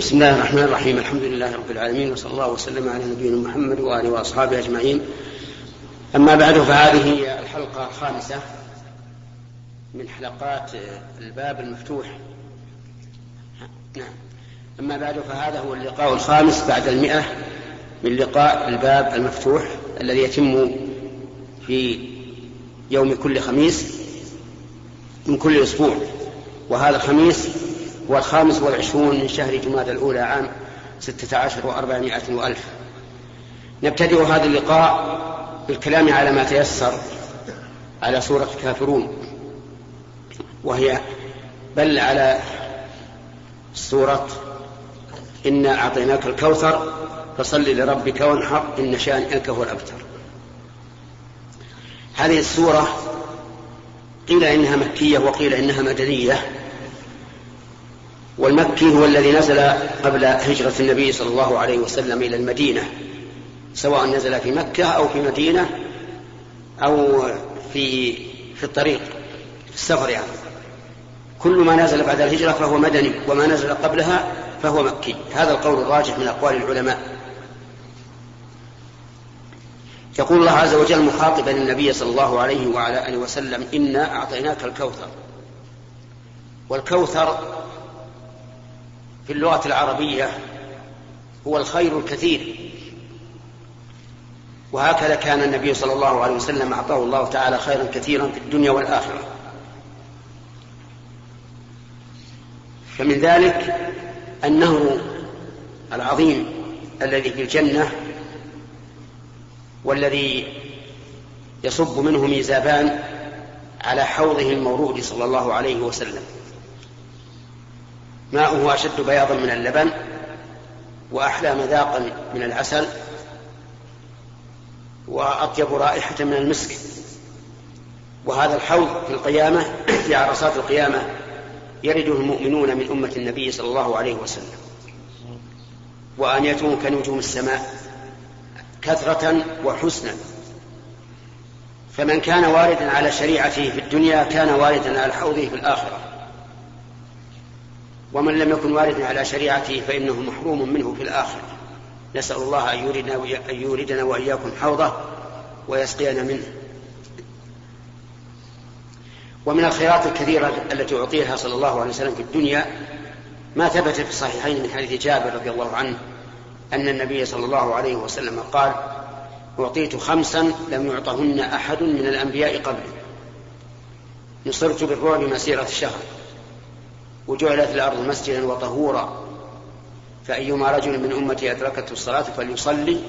بسم الله الرحمن الرحيم. الحمد لله رب العالمين وصلى الله وسلم على نبينا محمد وآله وأصحابه أجمعين. أما بعد فهذه الحلقة الخامسة من حلقات الباب المفتوح. نعم. أما بعد فهذا هو اللقاء الخامس بعد المئة من لقاء الباب المفتوح الذي يتم في يوم كل خميس من كل أسبوع. وهذا الخميس هو الخامس والعشرون من شهر جماد الأولى عام ستة عشر وأربعمائة وألف. نبتدئ هذا اللقاء بالكلام على ما تيسر على سورة الكافرون وهي بل على سورة إنا أعطيناك الكوثر فصل لربك وانحر إن شانئك هو الأبتر. هذه السورة قيل إنها مكية وقيل إنها مدنية والمكي هو الذي نزل قبل هجرة النبي صلى الله عليه وسلم إلى المدينة سواء نزل في مكة أو في مدينة أو في في الطريق في السفر يعني. كل ما نزل بعد الهجرة فهو مدني وما نزل قبلها فهو مكي. هذا القول الراجح من أقوال العلماء. يقول الله عز وجل مخاطبا النبي صلى الله عليه وعلى آله وسلم إنا أعطيناك الكوثر. والكوثر في اللغة العربية هو الخير الكثير. وهكذا كان النبي صلى الله عليه وسلم أعطاه الله تعالى خيرا كثيرا في الدنيا والآخرة. فمن ذلك النهر العظيم الذي في الجنة والذي يصب منه ميزابان على حوضه المورود صلى الله عليه وسلم. ماؤه أشد بياضا من اللبن وأحلى مذاقا من العسل وأطيب رائحة من المسك. وهذا الحوض في القيامة في عرصات القيامة يرده المؤمنون من أمة النبي صلى الله عليه وسلم. وآنيتهم كنجوم السماء كثرة وحسنا. فمن كان واردا على شريعته في الدنيا كان واردا على حوضه في الآخرة. ومن لم يكن واردا على شريعته فإنه محروم منه في الآخرة نسأل الله أن يوردنا, أن يوردنا وإياكم حوضه ويسقينا منه. ومن الخيرات الكثيرة التي أعطيها صلى الله عليه وسلم في الدنيا ما ثبت في الصحيحين من حديث جابر رضي الله عنه أن النبي صلى الله عليه وسلم قال أعطيت خمسا لم يعطهن أحد من الأنبياء قبلي. نصرت بالرعب مسيرة شهر وجعلت الأرض مسجدا وطهورا. فأيما رجل من أمتي أدركته الصلاة فليصلي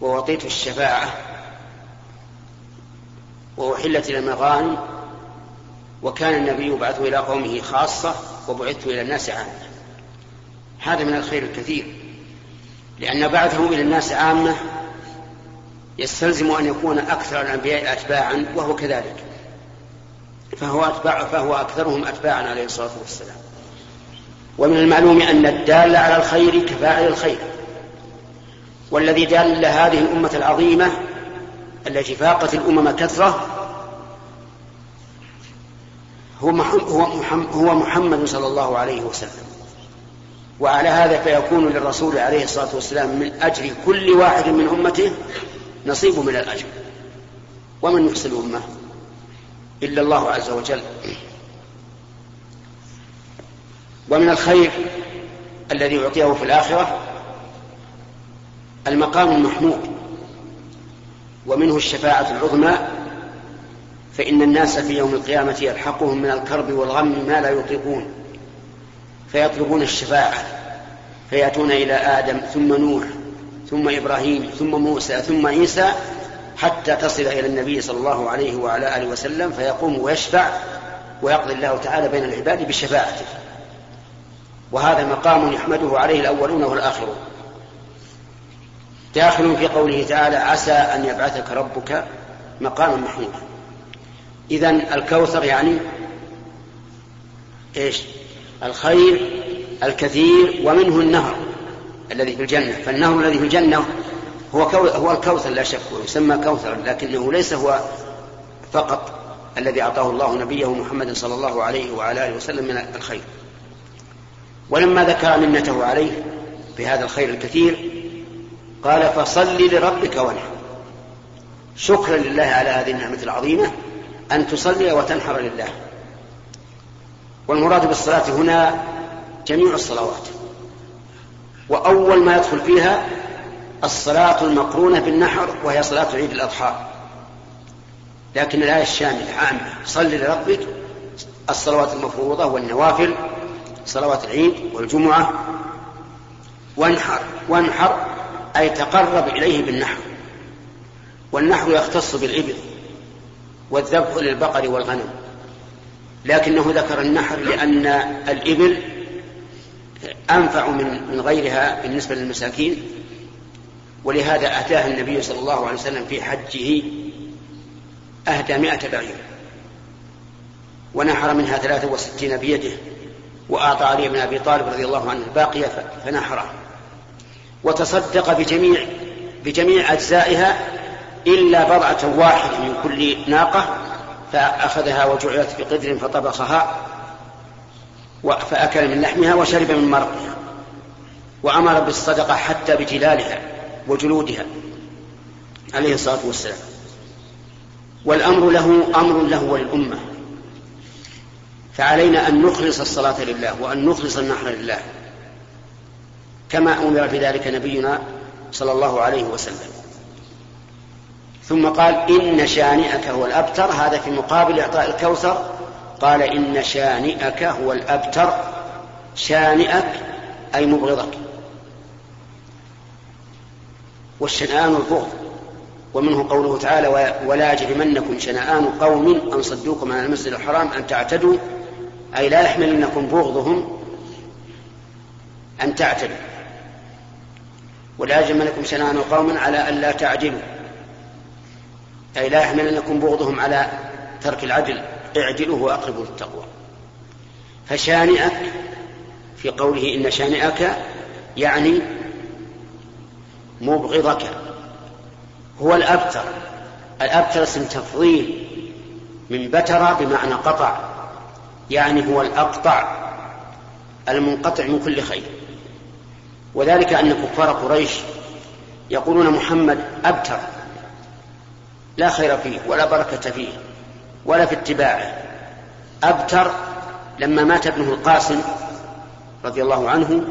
ووطيت الشفاعة وأحلت إلى المغانم وكان النبي يبعث إلى قومه خاصة وبعثت إلى الناس عامة. هذا من الخير الكثير لأن بعثه إلى الناس عامة يستلزم أن يكون أكثر الأنبياء أتباعا وهو كذلك. فهو أتباع فهو أكثرهم أتباعا عليه الصلاة والسلام. ومن المعلوم أن الدال على الخير كفاعل الخير. والذي دل هذه الأمة العظيمة التي فاقت الأمم كثرة هو محمد, هو محمد صلى الله عليه وسلم. وعلى هذا فيكون للرسول عليه الصلاة والسلام من أجر كل واحد من أمته نصيب من الأجر. ومن يحسن الأمة. إلا الله عز وجل. ومن الخير الذي أعطيه في الآخرة المقام المحمود ومنه الشفاعة العظمى فإن الناس في يوم القيامة يلحقهم من الكرب والغم ما لا يطيقون فيطلبون الشفاعة فيأتون إلى آدم ثم نوح ثم إبراهيم ثم موسى ثم عيسى حتى تصل إلى النبي صلى الله عليه وعلى آله وسلم فيقوم ويشفع ويقضي الله تعالى بين العباد بشفاعته. وهذا مقام يحمده عليه الأولون والآخرون. داخل في قوله تعالى عسى أن يبعثك ربك مقاما محمودا إذا الكوثر يعني إيش؟ الخير الكثير ومنه النهر الذي في الجنة. فالنهر الذي في الجنة هو هو الكوثر لا شك ويسمى كوثر لكنه ليس هو فقط الذي أعطاه الله نبيه محمد صلى الله عليه وعلى آله وسلم من الخير. ولما ذكر منته عليه بهذا الخير الكثير قال فصل لربك وانحر. شكرا لله على هذه النعمة العظيمة أن تصلي وتنحر لله. والمراد بالصلاة هنا جميع الصلوات وأول ما يدخل فيها الصلاة المقرونة بالنحر وهي صلاة عيد الأضحى. لكن الآية الشاملة عامة صل لربك الصلوات المفروضة والنوافل صلوات العيد والجمعة وانحر وانحر أي تقرب إليه بالنحر. والنحر يختص بالإبل والذبح للبقر والغنم. لكنه ذكر النحر لأن الإبل أنفع من غيرها بالنسبة للمساكين. ولهذا أهداها النبي صلى الله عليه وسلم في حجه أهدى مائة بعير ونحر منها ثلاثة وستين بيده وأعطى علي بن أبي طالب رضي الله عنه الباقية فنحره. وتصدق بجميع بجميع أجزائها إلا بضعة واحدة من كل ناقة فأخذها وجعلت في قدر فطبخها فأكل من لحمها وشرب من مرقها وأمر بالصدقة حتى بجلالها. وجلودها عليه الصلاة والسلام. والأمر له أمر له وللأمة فعلينا أن نخلص الصلاة لله وأن نخلص النحر لله. كما أمر بذلك نبينا صلى الله عليه وسلم. ثم قال إن شانئك هو الأبتر. هذا في مقابل إعطاء الكوثر. قال إن شانئك هو الأبتر. شانئك أي مبغضك. والشنآن البغض. ومنه قوله تعالى ولا يجرمنكم شنآن قوم أن صدوكم عن المسجد الحرام أن تعتدوا. أي لا يحملنكم بغضهم أن تعتدوا. ولا يجرمنكم شنآن قوم على أن لا تعجلوا أي لا يحملنكم بغضهم على ترك العدل. اعدلوا وأقربوا للتقوى. فشانئك في قوله إن شانئك يعني مبغضك. هو الأبتر. الأبتر اسم تفضيل من بتر بمعنى قطع. يعني هو الأقطع المنقطع من كل خير. وذلك أن كفار قريش يقولون محمد أبتر. لا خير فيه ولا بركة فيه ولا في اتباعه. أبتر لما مات ابنه القاسم رضي الله عنه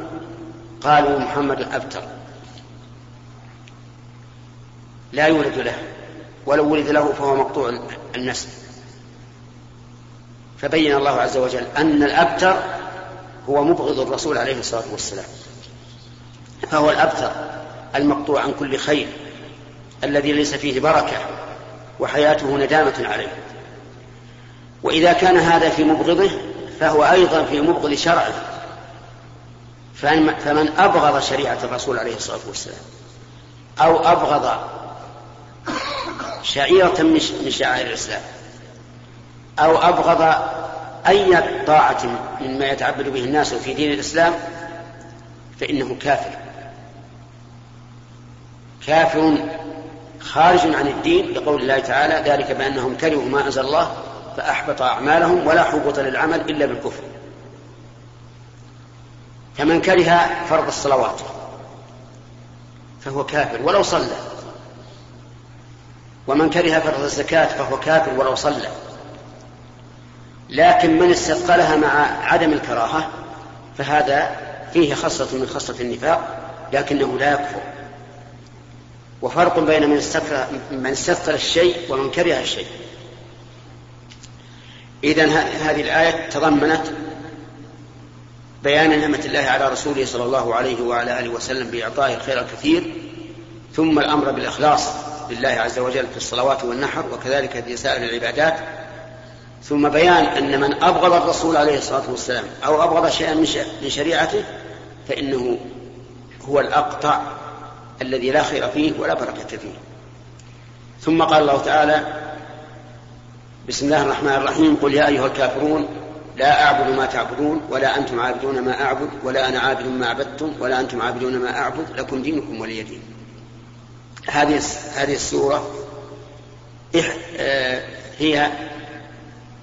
قالوا محمد أبتر لا يولد له ولو ولد له فهو مقطوع النسل. فبين الله عز وجل أن الأبتر هو مبغض الرسول عليه الصلاة والسلام. فهو الأبتر المقطوع عن كل خير الذي ليس فيه بركة وحياته ندامة عليه. وإذا كان هذا في مبغضه فهو أيضا في مبغض شرعه. فمن أبغض شريعة الرسول عليه الصلاة والسلام أو أبغض شعيرة من شعائر الإسلام. أو أبغض أي طاعة مما يتعبد به الناس في دين الإسلام فإنه كافر. كافر خارج عن الدين لقول الله تعالى ذلك بأنهم كرهوا ما أنزل الله فأحبط أعمالهم ولا حبط للعمل إلا بالكفر. فمن كره فرض الصلوات فهو كافر ولو صلى. ومن كره فرض الزكاة فهو كافر ولو صلى. لكن من استثقلها مع عدم الكراهة فهذا فيه خصلة من خصلة النفاق لكنه لا يكفر. وفرق بين من استثقل من استثقل الشيء ومن كره الشيء. إذا هذه الآية تضمنت بيان نعمة الله على رسوله صلى الله عليه وعلى آله وسلم بإعطائه الخير الكثير ثم الأمر بالإخلاص. لله عز وجل في الصلوات والنحر وكذلك في سائر العبادات ثم بيان أن من أبغض الرسول عليه الصلاة والسلام أو أبغض شيئا من شريعته فإنه هو الأقطع الذي لا خير فيه ولا بركة فيه. ثم قال الله تعالى بسم الله الرحمن الرحيم قل يا أيها الكافرون لا أعبد ما تعبدون ولا أنتم عابدون ما أعبد ولا أنا عابد ما عبدتم ولا أنتم عابدون ما أعبد لكم دينكم ولي دين. هذه هذه السورة آه، هي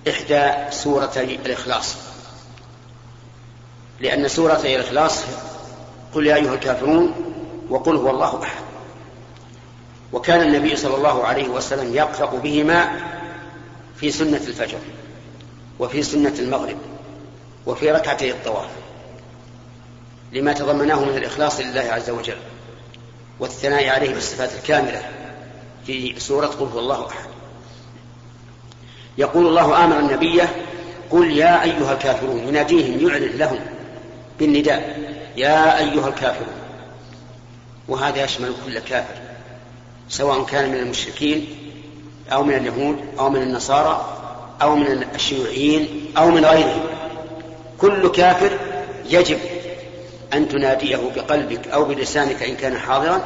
إحدى سورتي الإخلاص. لأن سورة الإخلاص قل يا أيها الكافرون وقل هو الله أحد. وكان النبي صلى الله عليه وسلم يقرأ بهما في سنة الفجر وفي سنة المغرب وفي ركعتي الطواف لما تضمناه من الإخلاص لله عز وجل. والثناء عليه بالصفات الكاملة في سورة قل هو الله أحد. يقول الله آمر النبي قل يا أيها الكافرون يناديهم يعلن لهم بالنداء يا أيها الكافرون. وهذا يشمل كل كافر سواء كان من المشركين أو من اليهود أو من النصارى أو من الشيوعيين أو من غيرهم. كل كافر يجب أن تناديه بقلبك أو بلسانك إن كان حاضرا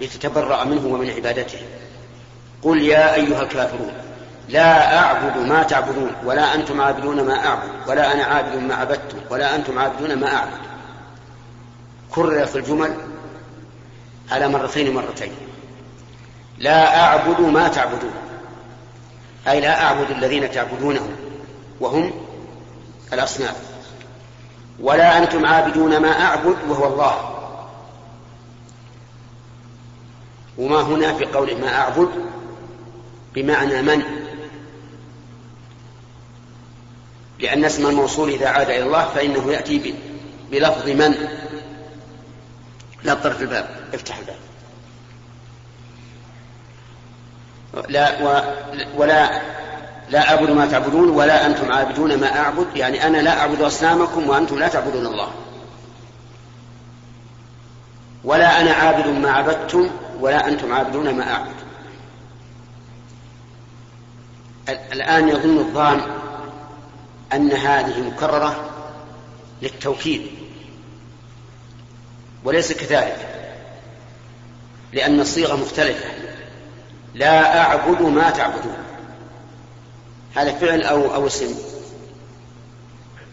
لتتبرأ منه ومن عبادته. قل يا أيها الكافرون لا أعبد ما تعبدون ولا أنتم عابدون ما أعبد ولا أنا عابد ما عبدتم ولا أنتم عابدون ما أعبد. كرر في الجمل على مرتين مرتين لا أعبد ما تعبدون أي لا أعبد الذين تعبدونهم وهم الأصنام. ولا أنتم عابدون ما أعبد وهو الله. وما هنا في قوله ما أعبد؟ بمعنى من؟ لأن اسم الموصول إذا عاد إلى الله فإنه يأتي بلفظ من؟ لا طرف الباب. افتح الباب. لا و ولا لا أعبد ما تعبدون ولا أنتم عابدون ما أعبد يعني أنا لا أعبد أصنامكم وأنتم لا تعبدون الله. ولا أنا عابد ما عبدتم ولا أنتم عابدون ما أعبد. الآن يظن الظان أن هذه مكررة للتوكيد وليس كذلك لأن الصيغة مختلفة. لا أعبد ما تعبدون. هذا فعل أو أو اسم؟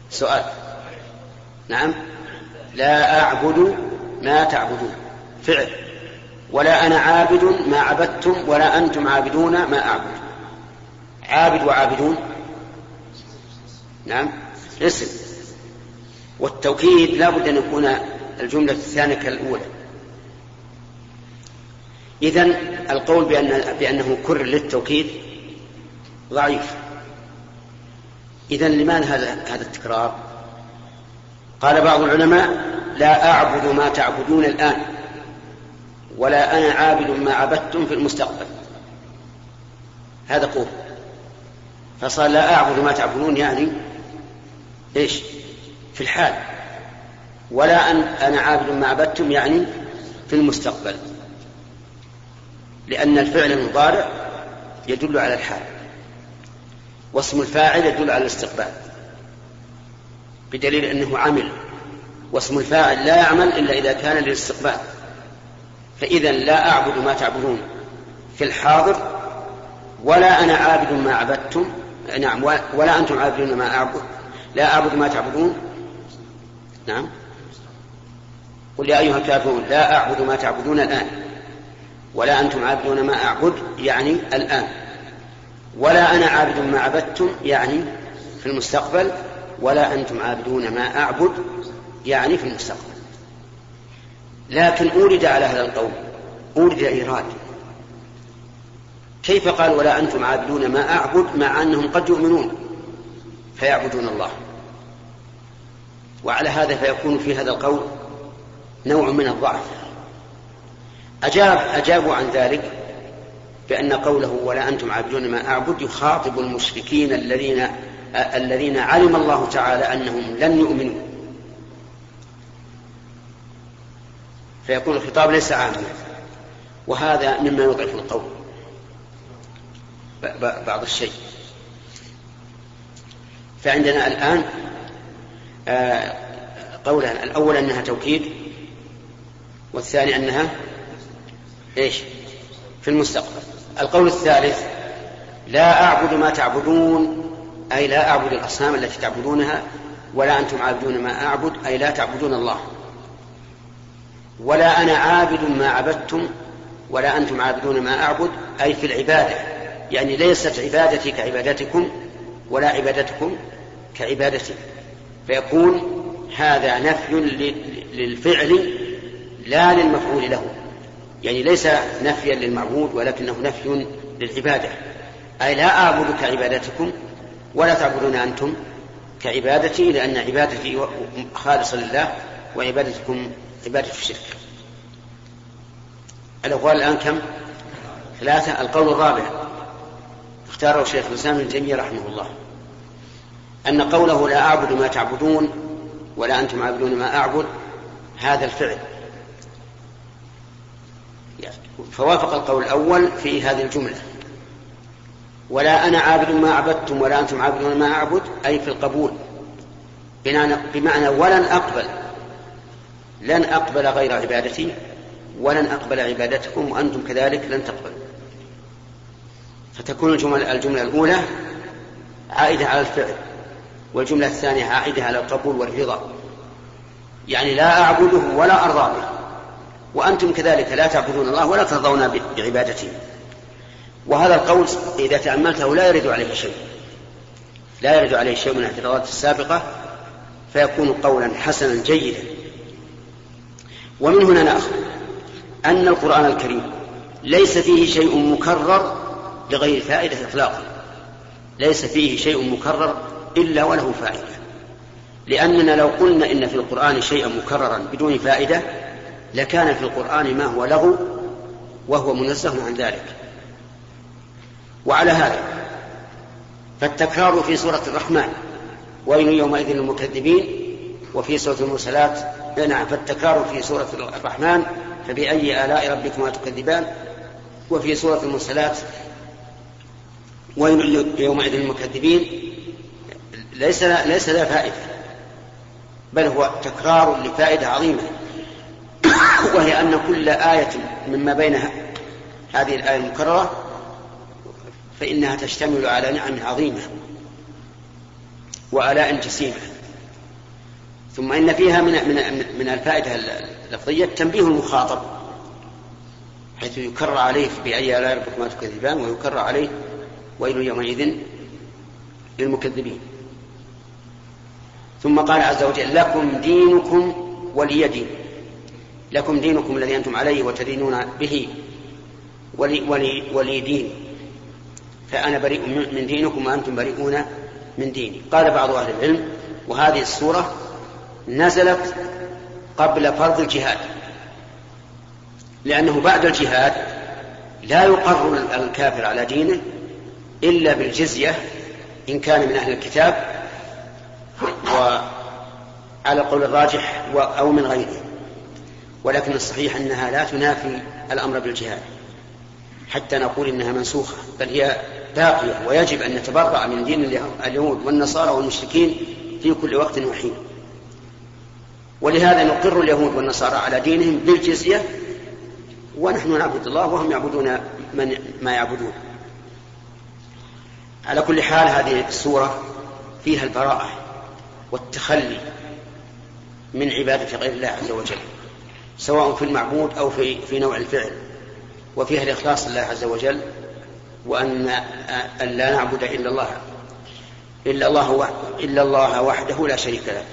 سؤال. نعم. لا أعبد ما تعبدون. فعل. ولا أنا عابد ما عبدتم ولا أنتم عابدون ما أعبد. عابد وعابدون. نعم. اسم. والتوكيد لا بد أن يكون الجملة الثانية كالأولى. إذا القول بأن بأنه كر للتوكيد ضعيف. إذا لماذا هذا هذا التكرار؟ قال بعض العلماء لا أعبد ما تعبدون الآن ولا أنا عابد ما عبدتم في المستقبل. هذا قول. فصار لا أعبد ما تعبدون يعني إيش؟ في الحال. ولا أن أنا عابد ما عبدتم يعني في المستقبل. لأن الفعل المضارع يدل على الحال. واسم الفاعل يدل على الاستقبال بدليل أنه عمل واسم الفاعل لا يعمل إلا إذا كان للاستقبال فإذا لا أعبد ما تعبدون في الحاضر ولا أنا عابد ما عبدتم نعم ولا أنتم عابدون ما أعبد لا أعبد ما تعبدون نعم قل يا أيها الكافرون لا أعبد ما تعبدون الآن ولا أنتم عابدون ما أعبد يعني الآن. ولا أنا عابد ما عبدتم يعني في المستقبل ولا أنتم عابدون ما أعبد يعني في المستقبل. لكن أورد على هذا القول أورد إيراد. كيف قال ولا أنتم عابدون ما أعبد مع أنهم قد يؤمنون؟ فيعبدون الله. وعلى هذا فيكون في هذا القول نوع من الضعف. أجاب أجابوا عن ذلك بأن قوله ولا أنتم عابدون ما أعبد يخاطب المشركين الذين الذين علم الله تعالى أنهم لن يؤمنوا. فيكون الخطاب ليس عاما وهذا مما يضعف القول بعض الشيء. فعندنا الآن آه، قولان الأول أنها توكيد والثاني أنها إيش؟ في المستقبل. القول الثالث لا أعبد ما تعبدون أي لا أعبد الأصنام التي تعبدونها ولا أنتم عابدون ما أعبد أي لا تعبدون الله. ولا أنا عابد ما عبدتم ولا أنتم عابدون ما أعبد أي في العبادة. يعني ليست عبادتي كعبادتكم ولا عبادتكم كعبادتي. فيكون هذا نفي للفعل لا للمفعول له. يعني ليس نفيا للمعبود ولكنه نفي للعبادة. أي لا أعبد كعبادتكم ولا تعبدون أنتم كعبادتي لأن عبادتي خالصة لله وعبادتكم عبادة الشرك. الأقوال الآن كم؟ ثلاثة. القول الرابع. اختاره شيخ الإسلام ابن تيمية رحمه الله. أن قوله لا أعبد ما تعبدون ولا أنتم عابدون ما أعبد هذا الفعل. فوافق القول الأول في هذه الجملة. ولا أنا عابد ما عبدتم ولا أنتم عابدون ما أعبد أي في القبول. بمعنى ولن أقبل. لن أقبل غير عبادتي ولن أقبل عبادتكم وأنتم كذلك لن تقبلوا. فتكون الجملة, الجملة الأولى عائدة على الفعل والجملة الثانية عائدة على القبول والرضا. يعني لا أعبده ولا أرضى به. وأنتم كذلك لا تعبدون الله ولا ترضون بعبادته. وهذا القول إذا تأملته لا يرد عليه شيء. لا يرد عليه شيء من الاعتراضات السابقة فيكون قولا حسنا جيدا. ومن هنا نأخذ أن القرآن الكريم ليس فيه شيء مكرر لغير فائدة إطلاقا. ليس فيه شيء مكرر إلا وله فائدة. لأننا لو قلنا إن في القرآن شيئا مكررا بدون فائدة لكان في القرآن ما هو لغو وهو منزه عن ذلك. وعلى هذا فالتكرار في سورة الرحمن ويل يومئذ للمكذبين وفي سورة المرسلات نعم فالتكرار في سورة الرحمن فبأي آلاء ربكما تكذبان؟ وفي سورة المرسلات ويل يومئذ للمكذبين ليس ليس ذا فائدة بل هو تكرار لفائدة عظيمة. وهي أن كل آية مما بين هذه الآية المكررة فإنها تشتمل على نعم عظيمة وآلاء جسيمة. ثم إن فيها من من من الفائدة اللفظية تنبيه المخاطب حيث يكرر عليه بأي آلاء ربكما تكذبان ويكرر عليه ويل يومئذ للمكذبين. ثم قال عز وجل لكم دينكم ولي دين. لكم دينكم الذي أنتم عليه وتدينون به ولي, ولي, ولي دين. فأنا بريء من دينكم وأنتم بريئون من ديني. قال بعض أهل العلم وهذه السورة نزلت قبل فرض الجهاد لأنه بعد الجهاد لا يقر الكافر على دينه إلا بالجزية إن كان من أهل الكتاب وعلى قول الراجح أو من غيره. ولكن الصحيح أنها لا تنافي الأمر بالجهاد حتى نقول إنها منسوخة بل هي باقية ويجب أن نتبرأ من دين اليهود والنصارى والمشركين في كل وقت وحين. ولهذا نقر اليهود والنصارى على دينهم بالجزية ونحن نعبد الله وهم يعبدون من ما يعبدون. على كل حال هذه السورة فيها البراءة والتخلي من عبادة غير الله عز وجل. سواء في المعبود أو في, في نوع الفعل. وفيها الإخلاص لله عز وجل وأن أن لا نعبد إلا الله إلا الله إلا الله وحده لا شريك له.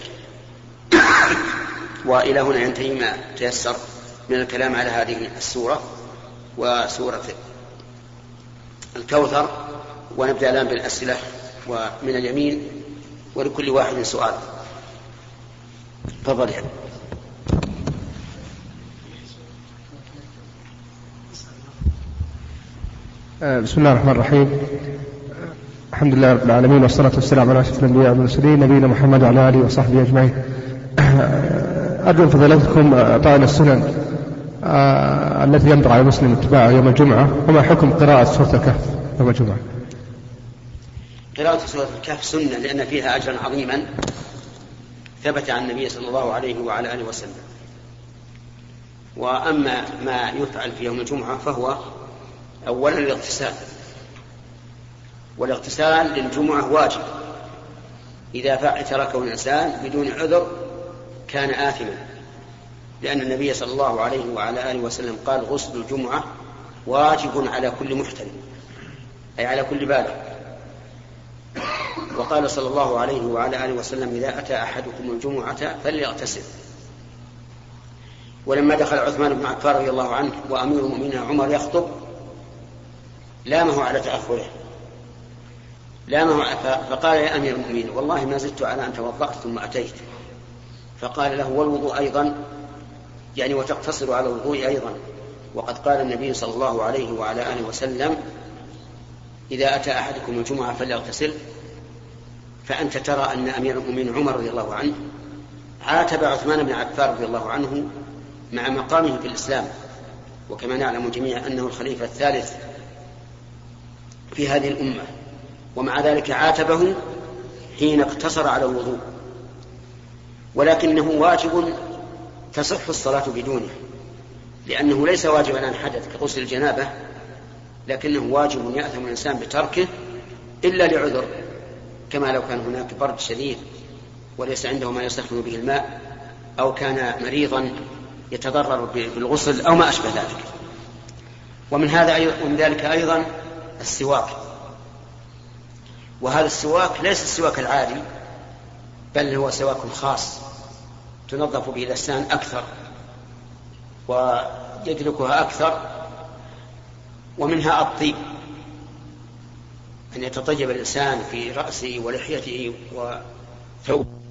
وإلى هنا ينتهي ما تيسر من الكلام على هذه السورة وسورة الكوثر. ونبدأ الآن بالأسئلة ومن اليمين ولكل واحد سؤال. تفضل يعني. بسم الله الرحمن الرحيم. الحمد لله رب العالمين والصلاة والسلام على أشرف الأنبياء والمرسلين نبينا محمد وعلى آله وصحبه أجمعين. آه، أرجو فضيلتكم طعن السنن آه، التي ينبغي على المسلم اتباعها يوم الجمعة وما حكم قراءة سورة الكهف يوم الجمعة؟ قراءة سورة الكهف سنة لأن فيها أجرا عظيما ثبت عن النبي صلى الله عليه وعلى آله وسلم. وأما ما يفعل في يوم الجمعة فهو أولا الاغتسال. والاغتسال للجمعة واجب. إذا تركه الإنسان بدون عذر كان آثما. لأن النبي صلى الله عليه وعلى آله وسلم قال غسل الجمعة واجب على كل محتل أي على كل بالغ. وقال صلى الله عليه وعلى آله وسلم إذا أتى أحدكم الجمعة فليغتسل. ولما دخل عثمان بن عفان رضي الله عنه وأمير المؤمنين عمر يخطب لامه على تأخره. لامه فقال يا أمير المؤمنين والله ما زدت على أن توضأت ثم أتيت. فقال له والوضوء أيضا؟ يعني وتقتصر على الوضوء أيضا. وقد قال النبي صلى الله عليه وعلى آله وسلم إذا أتى أحدكم الجمعة فليغتسل. فأنت ترى أن أمير المؤمنين عمر رضي الله عنه عاتب عثمان بن عفان رضي الله عنه مع مقامه في الإسلام. وكما نعلم جميعا أنه الخليفة الثالث في هذه الأمة ومع ذلك عاتبه حين اقتصر على الوضوء. ولكنه واجب تصح الصلاة بدونه لأنه ليس واجبا عن حدث كغسل الجنابة لكنه واجب يأثم الإنسان بتركه إلا لعذر كما لو كان هناك برد شديد وليس عنده ما يسخن به الماء أو كان مريضا يتضرر بالغسل أو ما أشبه ذلك. ومن هذا ومن ذلك أيضا السواك. وهذا السواك ليس السواك العادي بل هو سواك خاص تنظف به الأسنان أكثر ويدركها أكثر ومنها الطيب أن يتطيب الإنسان في رأسه ولحيته وثوبه.